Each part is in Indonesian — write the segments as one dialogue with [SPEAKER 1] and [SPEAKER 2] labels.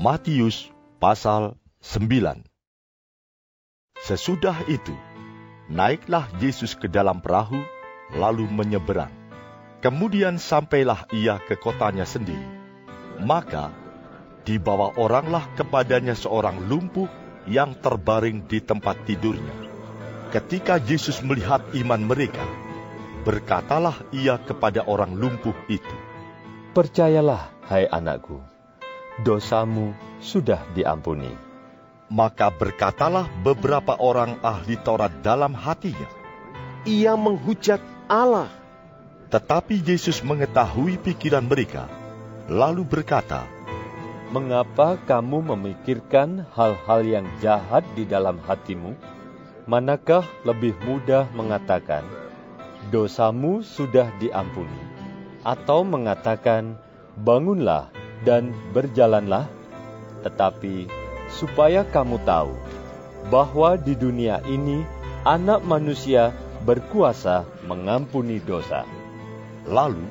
[SPEAKER 1] Matius pasal 9 Sesudah itu, naiklah Yesus ke dalam perahu, lalu menyeberang. Kemudian sampailah ia ke kotanya sendiri. Maka, dibawa oranglah kepadanya seorang lumpuh yang terbaring di tempat tidurnya. Ketika Yesus melihat iman mereka, berkatalah ia kepada orang lumpuh itu,
[SPEAKER 2] Percayalah, hai anakku, dosamu sudah diampuni.
[SPEAKER 1] Maka berkatalah beberapa orang ahli Taurat dalam hatinya.
[SPEAKER 3] Ia menghujat Allah.
[SPEAKER 1] Tetapi Yesus mengetahui pikiran mereka, lalu berkata,
[SPEAKER 2] Mengapa kamu memikirkan hal-hal yang jahat di dalam hatimu? Manakah lebih mudah mengatakan, dosamu sudah diampuni, atau mengatakan, bangunlah dan berjalanlah? Tetapi supaya kamu tahu bahwa di dunia ini anak manusia berkuasa mengampuni dosa.
[SPEAKER 1] Lalu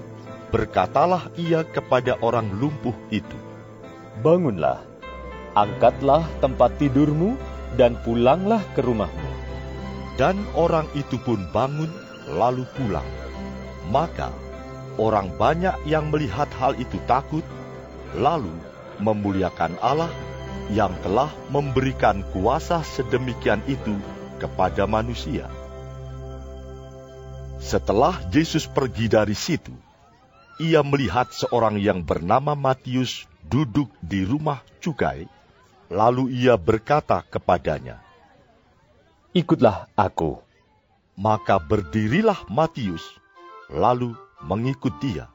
[SPEAKER 1] berkatalah ia kepada orang lumpuh itu,
[SPEAKER 2] Bangunlah, angkatlah tempat tidurmu, dan pulanglah ke rumahmu.
[SPEAKER 1] Dan orang itu pun bangun lalu pulang. Maka orang banyak yang melihat hal itu takut, lalu memuliakan Allah yang telah memberikan kuasa sedemikian itu kepada manusia. Setelah Yesus pergi dari situ, ia melihat seorang yang bernama Matius duduk di rumah cukai, lalu ia berkata kepadanya,
[SPEAKER 2] Ikutlah aku.
[SPEAKER 1] Maka berdirilah Matius, lalu mengikut dia.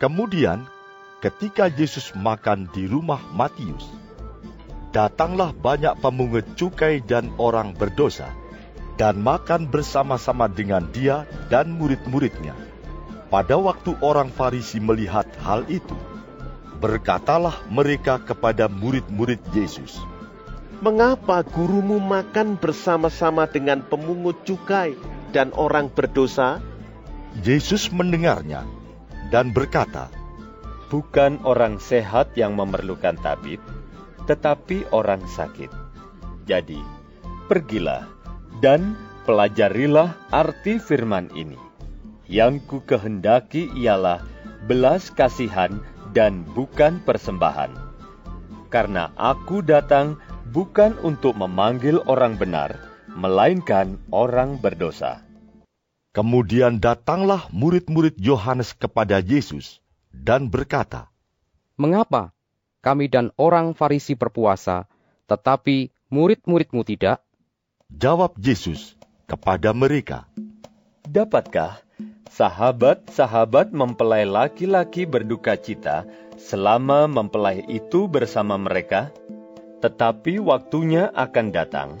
[SPEAKER 1] Kemudian ketika Yesus makan di rumah Matius, datanglah banyak pemungut cukai dan orang berdosa, dan makan bersama-sama dengan dia dan murid-muridnya. Pada waktu orang Farisi melihat hal itu, berkatalah mereka kepada murid-murid Yesus,
[SPEAKER 3] Mengapa gurumu makan bersama-sama dengan pemungut cukai dan orang berdosa?
[SPEAKER 1] Yesus mendengarnya dan berkata,
[SPEAKER 2] Bukan orang sehat yang memerlukan tabib, tetapi orang sakit. Jadi, pergilah dan pelajarilah arti firman ini. Yang ku kehendaki ialah belas kasihan dan bukan persembahan. Karena aku datang bukan untuk memanggil orang benar, melainkan orang berdosa.
[SPEAKER 1] Kemudian datanglah murid-murid Yohanes kepada Yesus dan berkata,
[SPEAKER 4] Mengapa kami dan orang Farisi berpuasa, tetapi murid-muridmu tidak?
[SPEAKER 1] Jawab Yesus kepada mereka,
[SPEAKER 2] Dapatkah sahabat-sahabat mempelai laki-laki berduka cita selama mempelai itu bersama mereka? Tetapi waktunya akan datang,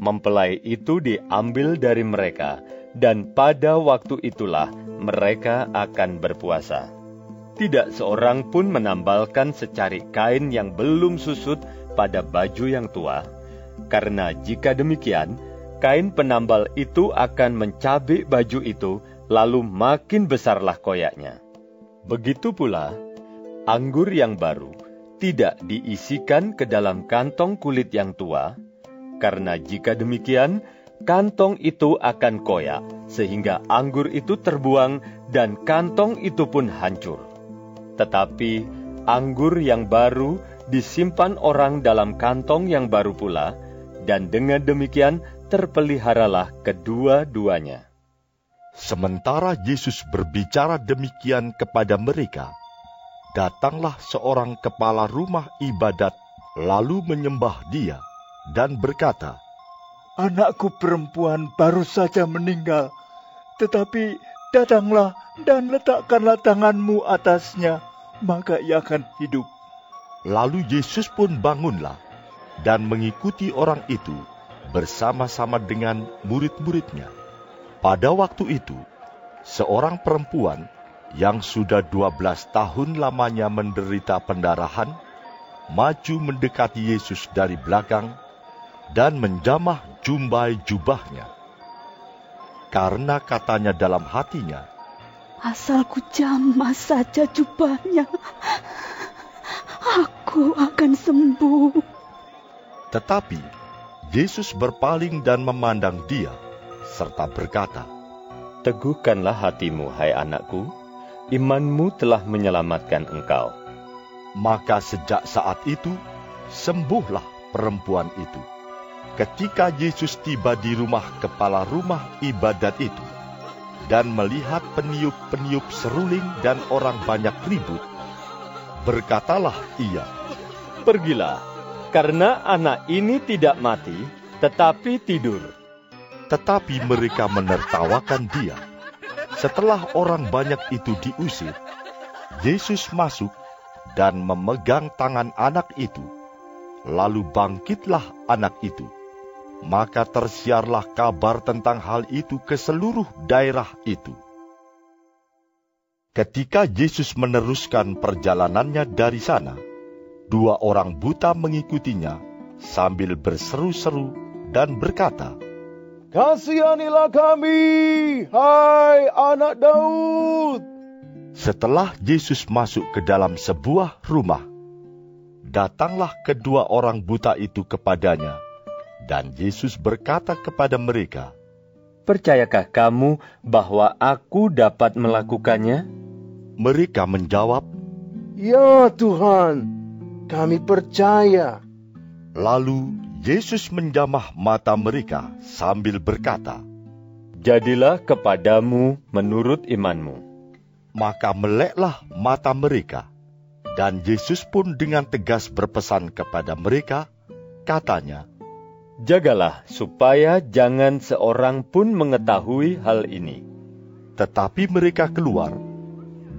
[SPEAKER 2] mempelai itu diambil dari mereka, dan pada waktu itulah mereka akan berpuasa. Tidak seorang pun menambalkan secari kain yang belum susut pada baju yang tua, karena jika demikian, kain penambal itu akan mencabik baju itu, lalu makin besarlah koyaknya. Begitu pula, anggur yang baru tidak diisikan ke dalam kantong kulit yang tua, karena jika demikian, kantong itu akan koyak, sehingga anggur itu terbuang dan kantong itu pun hancur. Tetapi anggur yang baru disimpan orang dalam kantong yang baru pula, dan dengan demikian terpeliharalah kedua-duanya.
[SPEAKER 1] Sementara Yesus berbicara demikian kepada mereka, datanglah seorang kepala rumah ibadat lalu menyembah dia dan berkata,
[SPEAKER 5] Anakku perempuan baru saja meninggal, tetapi datanglah dan letakkanlah tanganmu atasnya maka ia akan hidup.
[SPEAKER 1] Lalu Yesus pun bangunlah dan mengikuti orang itu bersama-sama dengan murid-muridnya. Pada waktu itu, seorang perempuan yang sudah 12 tahun lamanya menderita pendarahan, maju mendekati Yesus dari belakang dan menjamah jumbai jubahnya. Karena katanya dalam hatinya,
[SPEAKER 6] Asalku jamah saja jubahnya, aku akan sembuh.
[SPEAKER 1] Tetapi Yesus berpaling dan memandang dia, serta berkata,
[SPEAKER 2] Teguhkanlah hatimu, hai anakku, imanmu telah menyelamatkan engkau.
[SPEAKER 1] Maka sejak saat itu, sembuhlah perempuan itu. Ketika Yesus tiba di rumah kepala rumah ibadat itu, dan melihat peniup-peniup seruling dan orang banyak ribut, berkatalah ia,
[SPEAKER 2] Pergilah, karena anak ini tidak mati, tetapi tidur.
[SPEAKER 1] Tetapi mereka menertawakan dia. Setelah orang banyak itu diusir, Yesus masuk dan memegang tangan anak itu. Lalu bangkitlah anak itu. Maka tersiarlah kabar tentang hal itu ke seluruh daerah itu. Ketika Yesus meneruskan perjalanannya dari sana, dua orang buta mengikutinya sambil berseru-seru dan berkata,
[SPEAKER 7] Kasihanilah kami, hai anak Daud.
[SPEAKER 1] Setelah Yesus masuk ke dalam sebuah rumah, datanglah kedua orang buta itu kepadanya, dan Yesus berkata kepada mereka,
[SPEAKER 2] Percayakah kamu bahwa aku dapat melakukannya?
[SPEAKER 1] Mereka menjawab,
[SPEAKER 7] Ya Tuhan, kami percaya.
[SPEAKER 1] Lalu Yesus menjamah mata mereka sambil berkata,
[SPEAKER 2] Jadilah kepadamu menurut imanmu.
[SPEAKER 1] Maka meleklah mata mereka, dan Yesus pun dengan tegas berpesan kepada mereka, katanya,
[SPEAKER 2] Jagalah supaya jangan seorang pun mengetahui hal ini.
[SPEAKER 1] Tetapi mereka keluar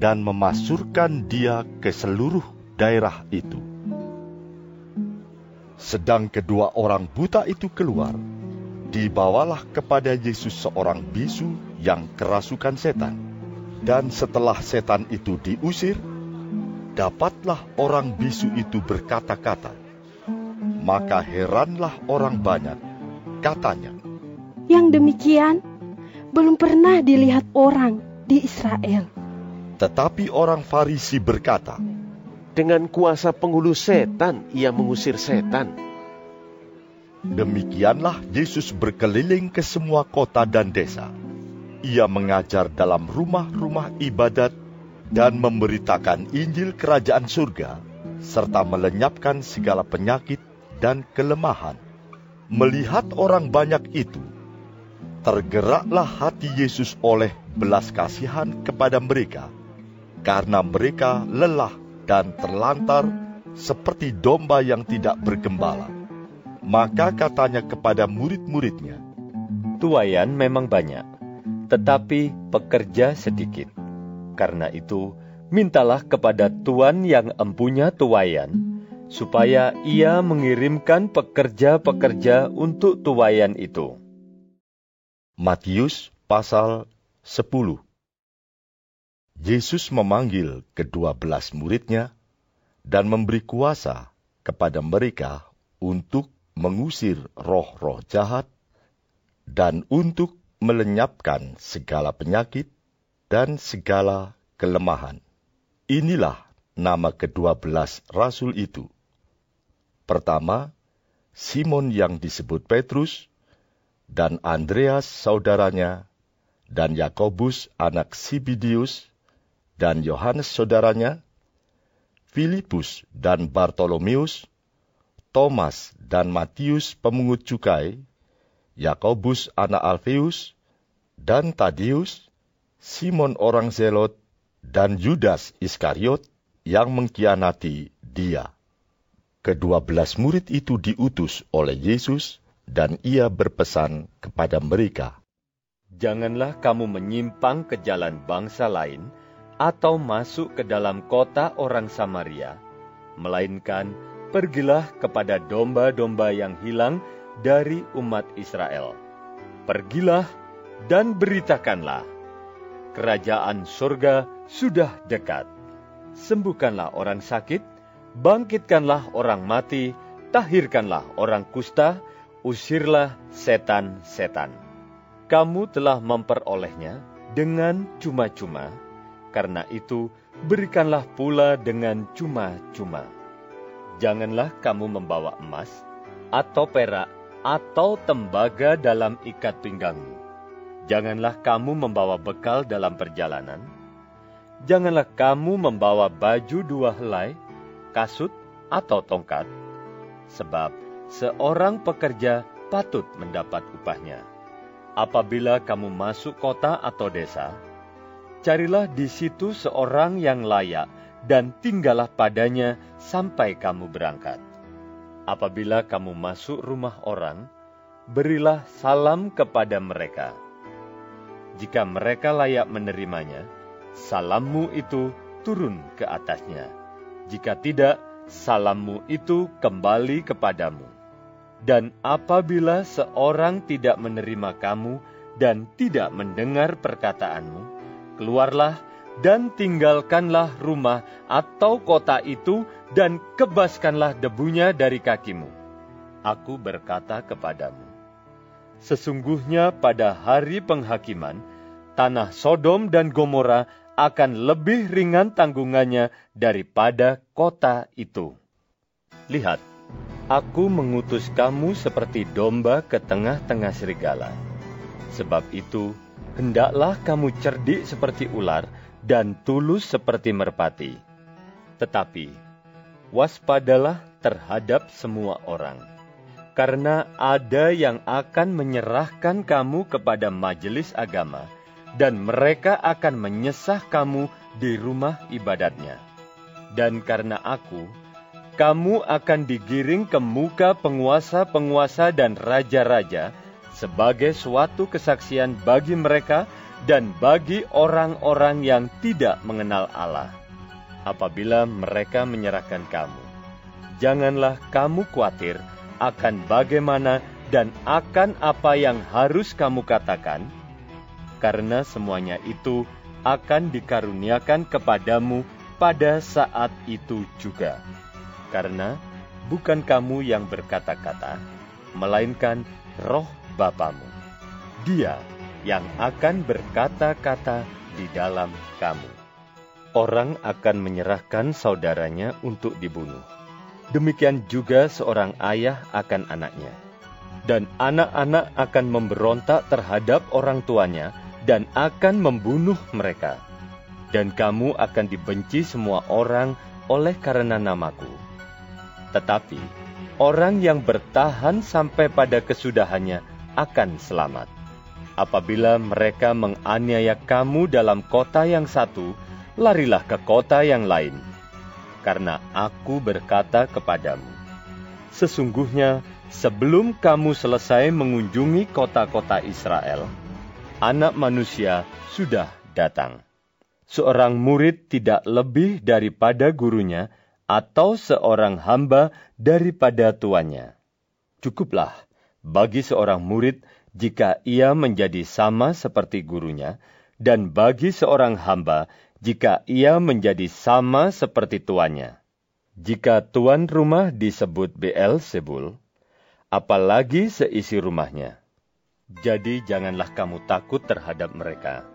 [SPEAKER 1] dan memasurkan dia ke seluruh daerah itu. Sedang kedua orang buta itu keluar, dibawalah kepada Yesus seorang bisu yang kerasukan setan. Dan setelah setan itu diusir, dapatlah orang bisu itu berkata-kata. Maka heranlah orang banyak, katanya,
[SPEAKER 6] Yang demikian belum pernah dilihat orang di Israel.
[SPEAKER 1] Tetapi orang Farisi berkata,
[SPEAKER 3] Dengan kuasa penghulu setan, ia mengusir setan.
[SPEAKER 1] Demikianlah Yesus berkeliling ke semua kota dan desa. Ia mengajar dalam rumah-rumah ibadat dan memberitakan Injil Kerajaan Surga, serta melenyapkan segala penyakit dan kelemahan. Melihat orang banyak itu, tergeraklah hati Yesus oleh belas kasihan kepada mereka, karena mereka lelah dan terlantar seperti domba yang tidak bergembala. Maka katanya kepada murid-muridnya,
[SPEAKER 2] Tuayan memang banyak, tetapi pekerja sedikit. Karena itu, mintalah kepada Tuan yang empunya tuayan, supaya ia mengirimkan pekerja-pekerja untuk tuayan itu.
[SPEAKER 1] Matius pasal 10 Yesus memanggil kedua belas muridnya dan memberi kuasa kepada mereka untuk mengusir roh-roh jahat dan untuk melenyapkan segala penyakit dan segala kelemahan. Inilah nama kedua belas rasul itu. Pertama, Simon yang disebut Petrus, dan Andreas saudaranya, dan Yakobus anak Sibidius, dan Yohanes saudaranya, Filipus dan Bartolomeus, Thomas dan Matius pemungut cukai, Yakobus anak Alfeus, dan Tadius, Simon orang Zelot, dan Yudas Iskariot yang mengkhianati dia. Kedua belas murid itu diutus oleh Yesus dan ia berpesan kepada mereka,
[SPEAKER 2] Janganlah kamu menyimpang ke jalan bangsa lain, atau masuk ke dalam kota orang Samaria, melainkan pergilah kepada domba-domba yang hilang dari umat Israel. Pergilah dan beritakanlah, kerajaan surga sudah dekat. Sembuhkanlah orang sakit, bangkitkanlah orang mati, tahirkanlah orang kusta, usirlah setan-setan. Kamu telah memperolehnya dengan cuma-cuma, karena itu berikanlah pula dengan cuma-cuma. Janganlah kamu membawa emas, atau perak, atau tembaga dalam ikat pinggangmu. Janganlah kamu membawa bekal dalam perjalanan. Janganlah kamu membawa baju dua helai, kasut, atau tongkat, sebab seorang pekerja patut mendapat upahnya. Apabila kamu masuk kota atau desa, carilah di situ seorang yang layak dan tinggallah padanya sampai kamu berangkat. Apabila kamu masuk rumah orang, berilah salam kepada mereka. Jika mereka layak menerimanya, salammu itu turun ke atasnya. Jika tidak, salammu itu kembali kepadamu. Dan apabila seorang tidak menerima kamu dan tidak mendengar perkataanmu, keluarlah dan tinggalkanlah rumah atau kota itu dan kebaskanlah debunya dari kakimu. Aku berkata kepadamu, sesungguhnya pada hari penghakiman, tanah Sodom dan Gomora akan lebih ringan tanggungannya daripada kota itu. Lihat, aku mengutus kamu seperti domba ke tengah-tengah serigala. Sebab itu, hendaklah kamu cerdik seperti ular dan tulus seperti merpati. Tetapi, waspadalah terhadap semua orang, karena ada yang akan menyerahkan kamu kepada majelis agama, dan mereka akan menyesah kamu di rumah ibadatnya. Dan karena aku, kamu akan digiring ke muka penguasa-penguasa dan raja-raja sebagai suatu kesaksian bagi mereka dan bagi orang-orang yang tidak mengenal Allah. Apabila mereka menyerahkan kamu, janganlah kamu khawatir akan bagaimana dan akan apa yang harus kamu katakan, karena semuanya itu akan dikaruniakan kepadamu pada saat itu juga. Karena bukan kamu yang berkata-kata, melainkan roh Bapamu. Dia yang akan berkata-kata di dalam kamu. Orang akan menyerahkan saudaranya untuk dibunuh. Demikian juga seorang ayah akan anaknya. Dan anak-anak akan memberontak terhadap orang tuanya, dan akan membunuh mereka. Dan kamu akan dibenci semua orang oleh karena namaku. Tetapi orang yang bertahan sampai pada kesudahannya akan selamat. Apabila mereka menganiaya kamu dalam kota yang satu, larilah ke kota yang lain. Karena aku berkata kepadamu, sesungguhnya sebelum kamu selesai mengunjungi kota-kota Israel, Anak Manusia sudah datang. Seorang murid tidak lebih daripada gurunya, atau seorang hamba daripada tuannya. Cukuplah bagi seorang murid jika ia menjadi sama seperti gurunya, dan bagi seorang hamba jika ia menjadi sama seperti tuannya. Jika tuan rumah disebut BL Sebul, apalagi seisi rumahnya. Jadi janganlah kamu takut terhadap mereka.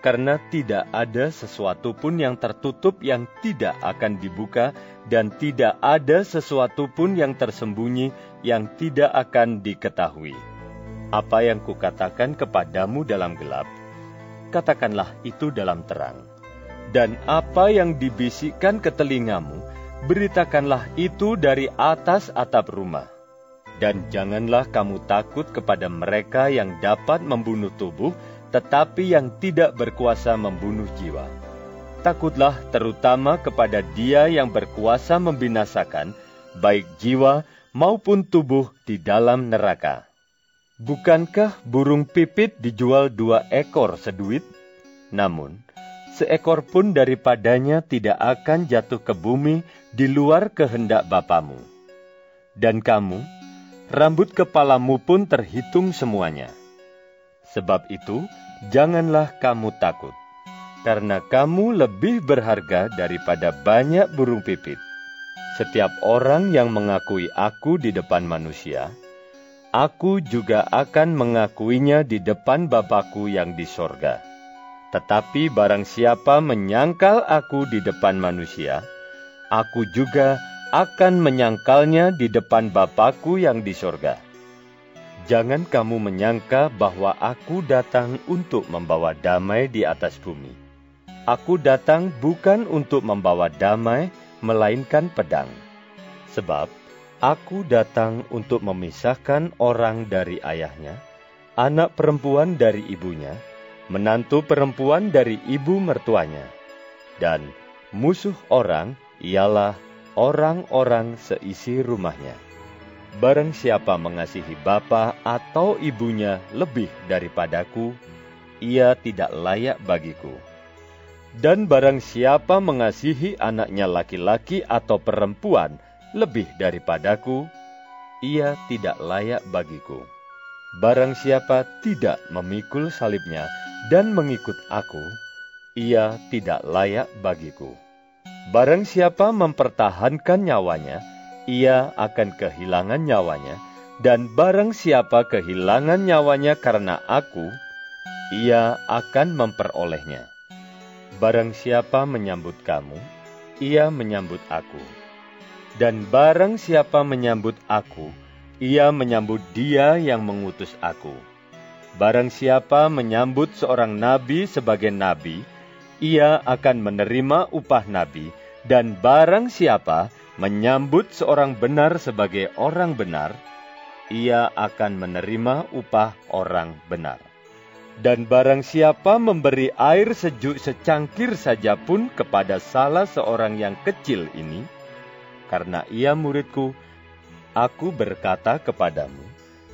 [SPEAKER 2] Karena tidak ada sesuatu pun yang tertutup yang tidak akan dibuka, dan tidak ada sesuatu pun yang tersembunyi yang tidak akan diketahui. Apa yang kukatakan kepadamu dalam gelap, katakanlah itu dalam terang. Dan apa yang dibisikkan ke telingamu, beritakanlah itu dari atas atap rumah dan janganlah kamu takut kepada mereka yang dapat membunuh tubuh, tetapi yang tidak berkuasa membunuh jiwa. Takutlah terutama kepada Dia yang berkuasa membinasakan, baik jiwa maupun tubuh di dalam neraka. Bukankah burung pipit dijual dua ekor seduit? Namun, seekor pun daripadanya tidak akan jatuh ke bumi di luar kehendak Bapamu. Dan kamu, rambut kepalamu pun terhitung semuanya. Sebab itu, janganlah kamu takut, karena kamu lebih berharga daripada banyak burung pipit. Setiap orang yang mengakui aku di depan manusia, aku juga akan mengakuinya di depan Bapakku yang di sorga. Tetapi barang siapa menyangkal aku di depan manusia, aku juga akan menyangkalnya di depan Bapakku yang di sorga. Jangan kamu menyangka bahwa aku datang untuk membawa damai di atas bumi. Aku datang bukan untuk membawa damai, melainkan pedang. Sebab aku datang untuk memisahkan orang dari ayahnya, anak perempuan dari ibunya, menantu perempuan dari ibu mertuanya, dan musuh orang ialah orang-orang seisi rumahnya. Barang siapa mengasihi bapa atau ibunya lebih daripadaku, ia tidak layak bagiku. Dan barang siapa mengasihi anaknya laki-laki atau perempuan lebih daripadaku, ia tidak layak bagiku. Barang siapa tidak memikul salibnya dan mengikut aku, ia tidak layak bagiku. Barang siapa mempertahankan nyawanya, ia akan kehilangan nyawanya, dan barang siapa kehilangan nyawanya karena aku, ia akan memperolehnya. Barang siapa menyambut kamu, ia menyambut aku. Dan barang siapa menyambut aku, ia menyambut dia yang mengutus aku. Barang siapa menyambut seorang nabi sebagai nabi, ia akan menerima upah nabi, dan barang siapa menyambut seorang benar sebagai orang benar, ia akan menerima upah orang benar. Dan barang siapa memberi air sejuk secangkir saja pun kepada salah seorang yang kecil ini, karena ia muridku, aku berkata kepadamu,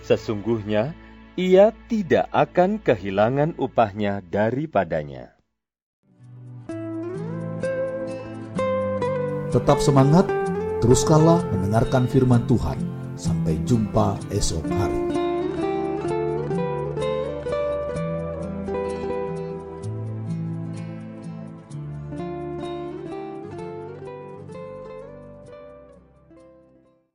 [SPEAKER 2] sesungguhnya ia tidak akan kehilangan upahnya daripadanya.
[SPEAKER 8] Tetap semangat, teruskanlah mendengarkan firman Tuhan. Sampai jumpa esok hari.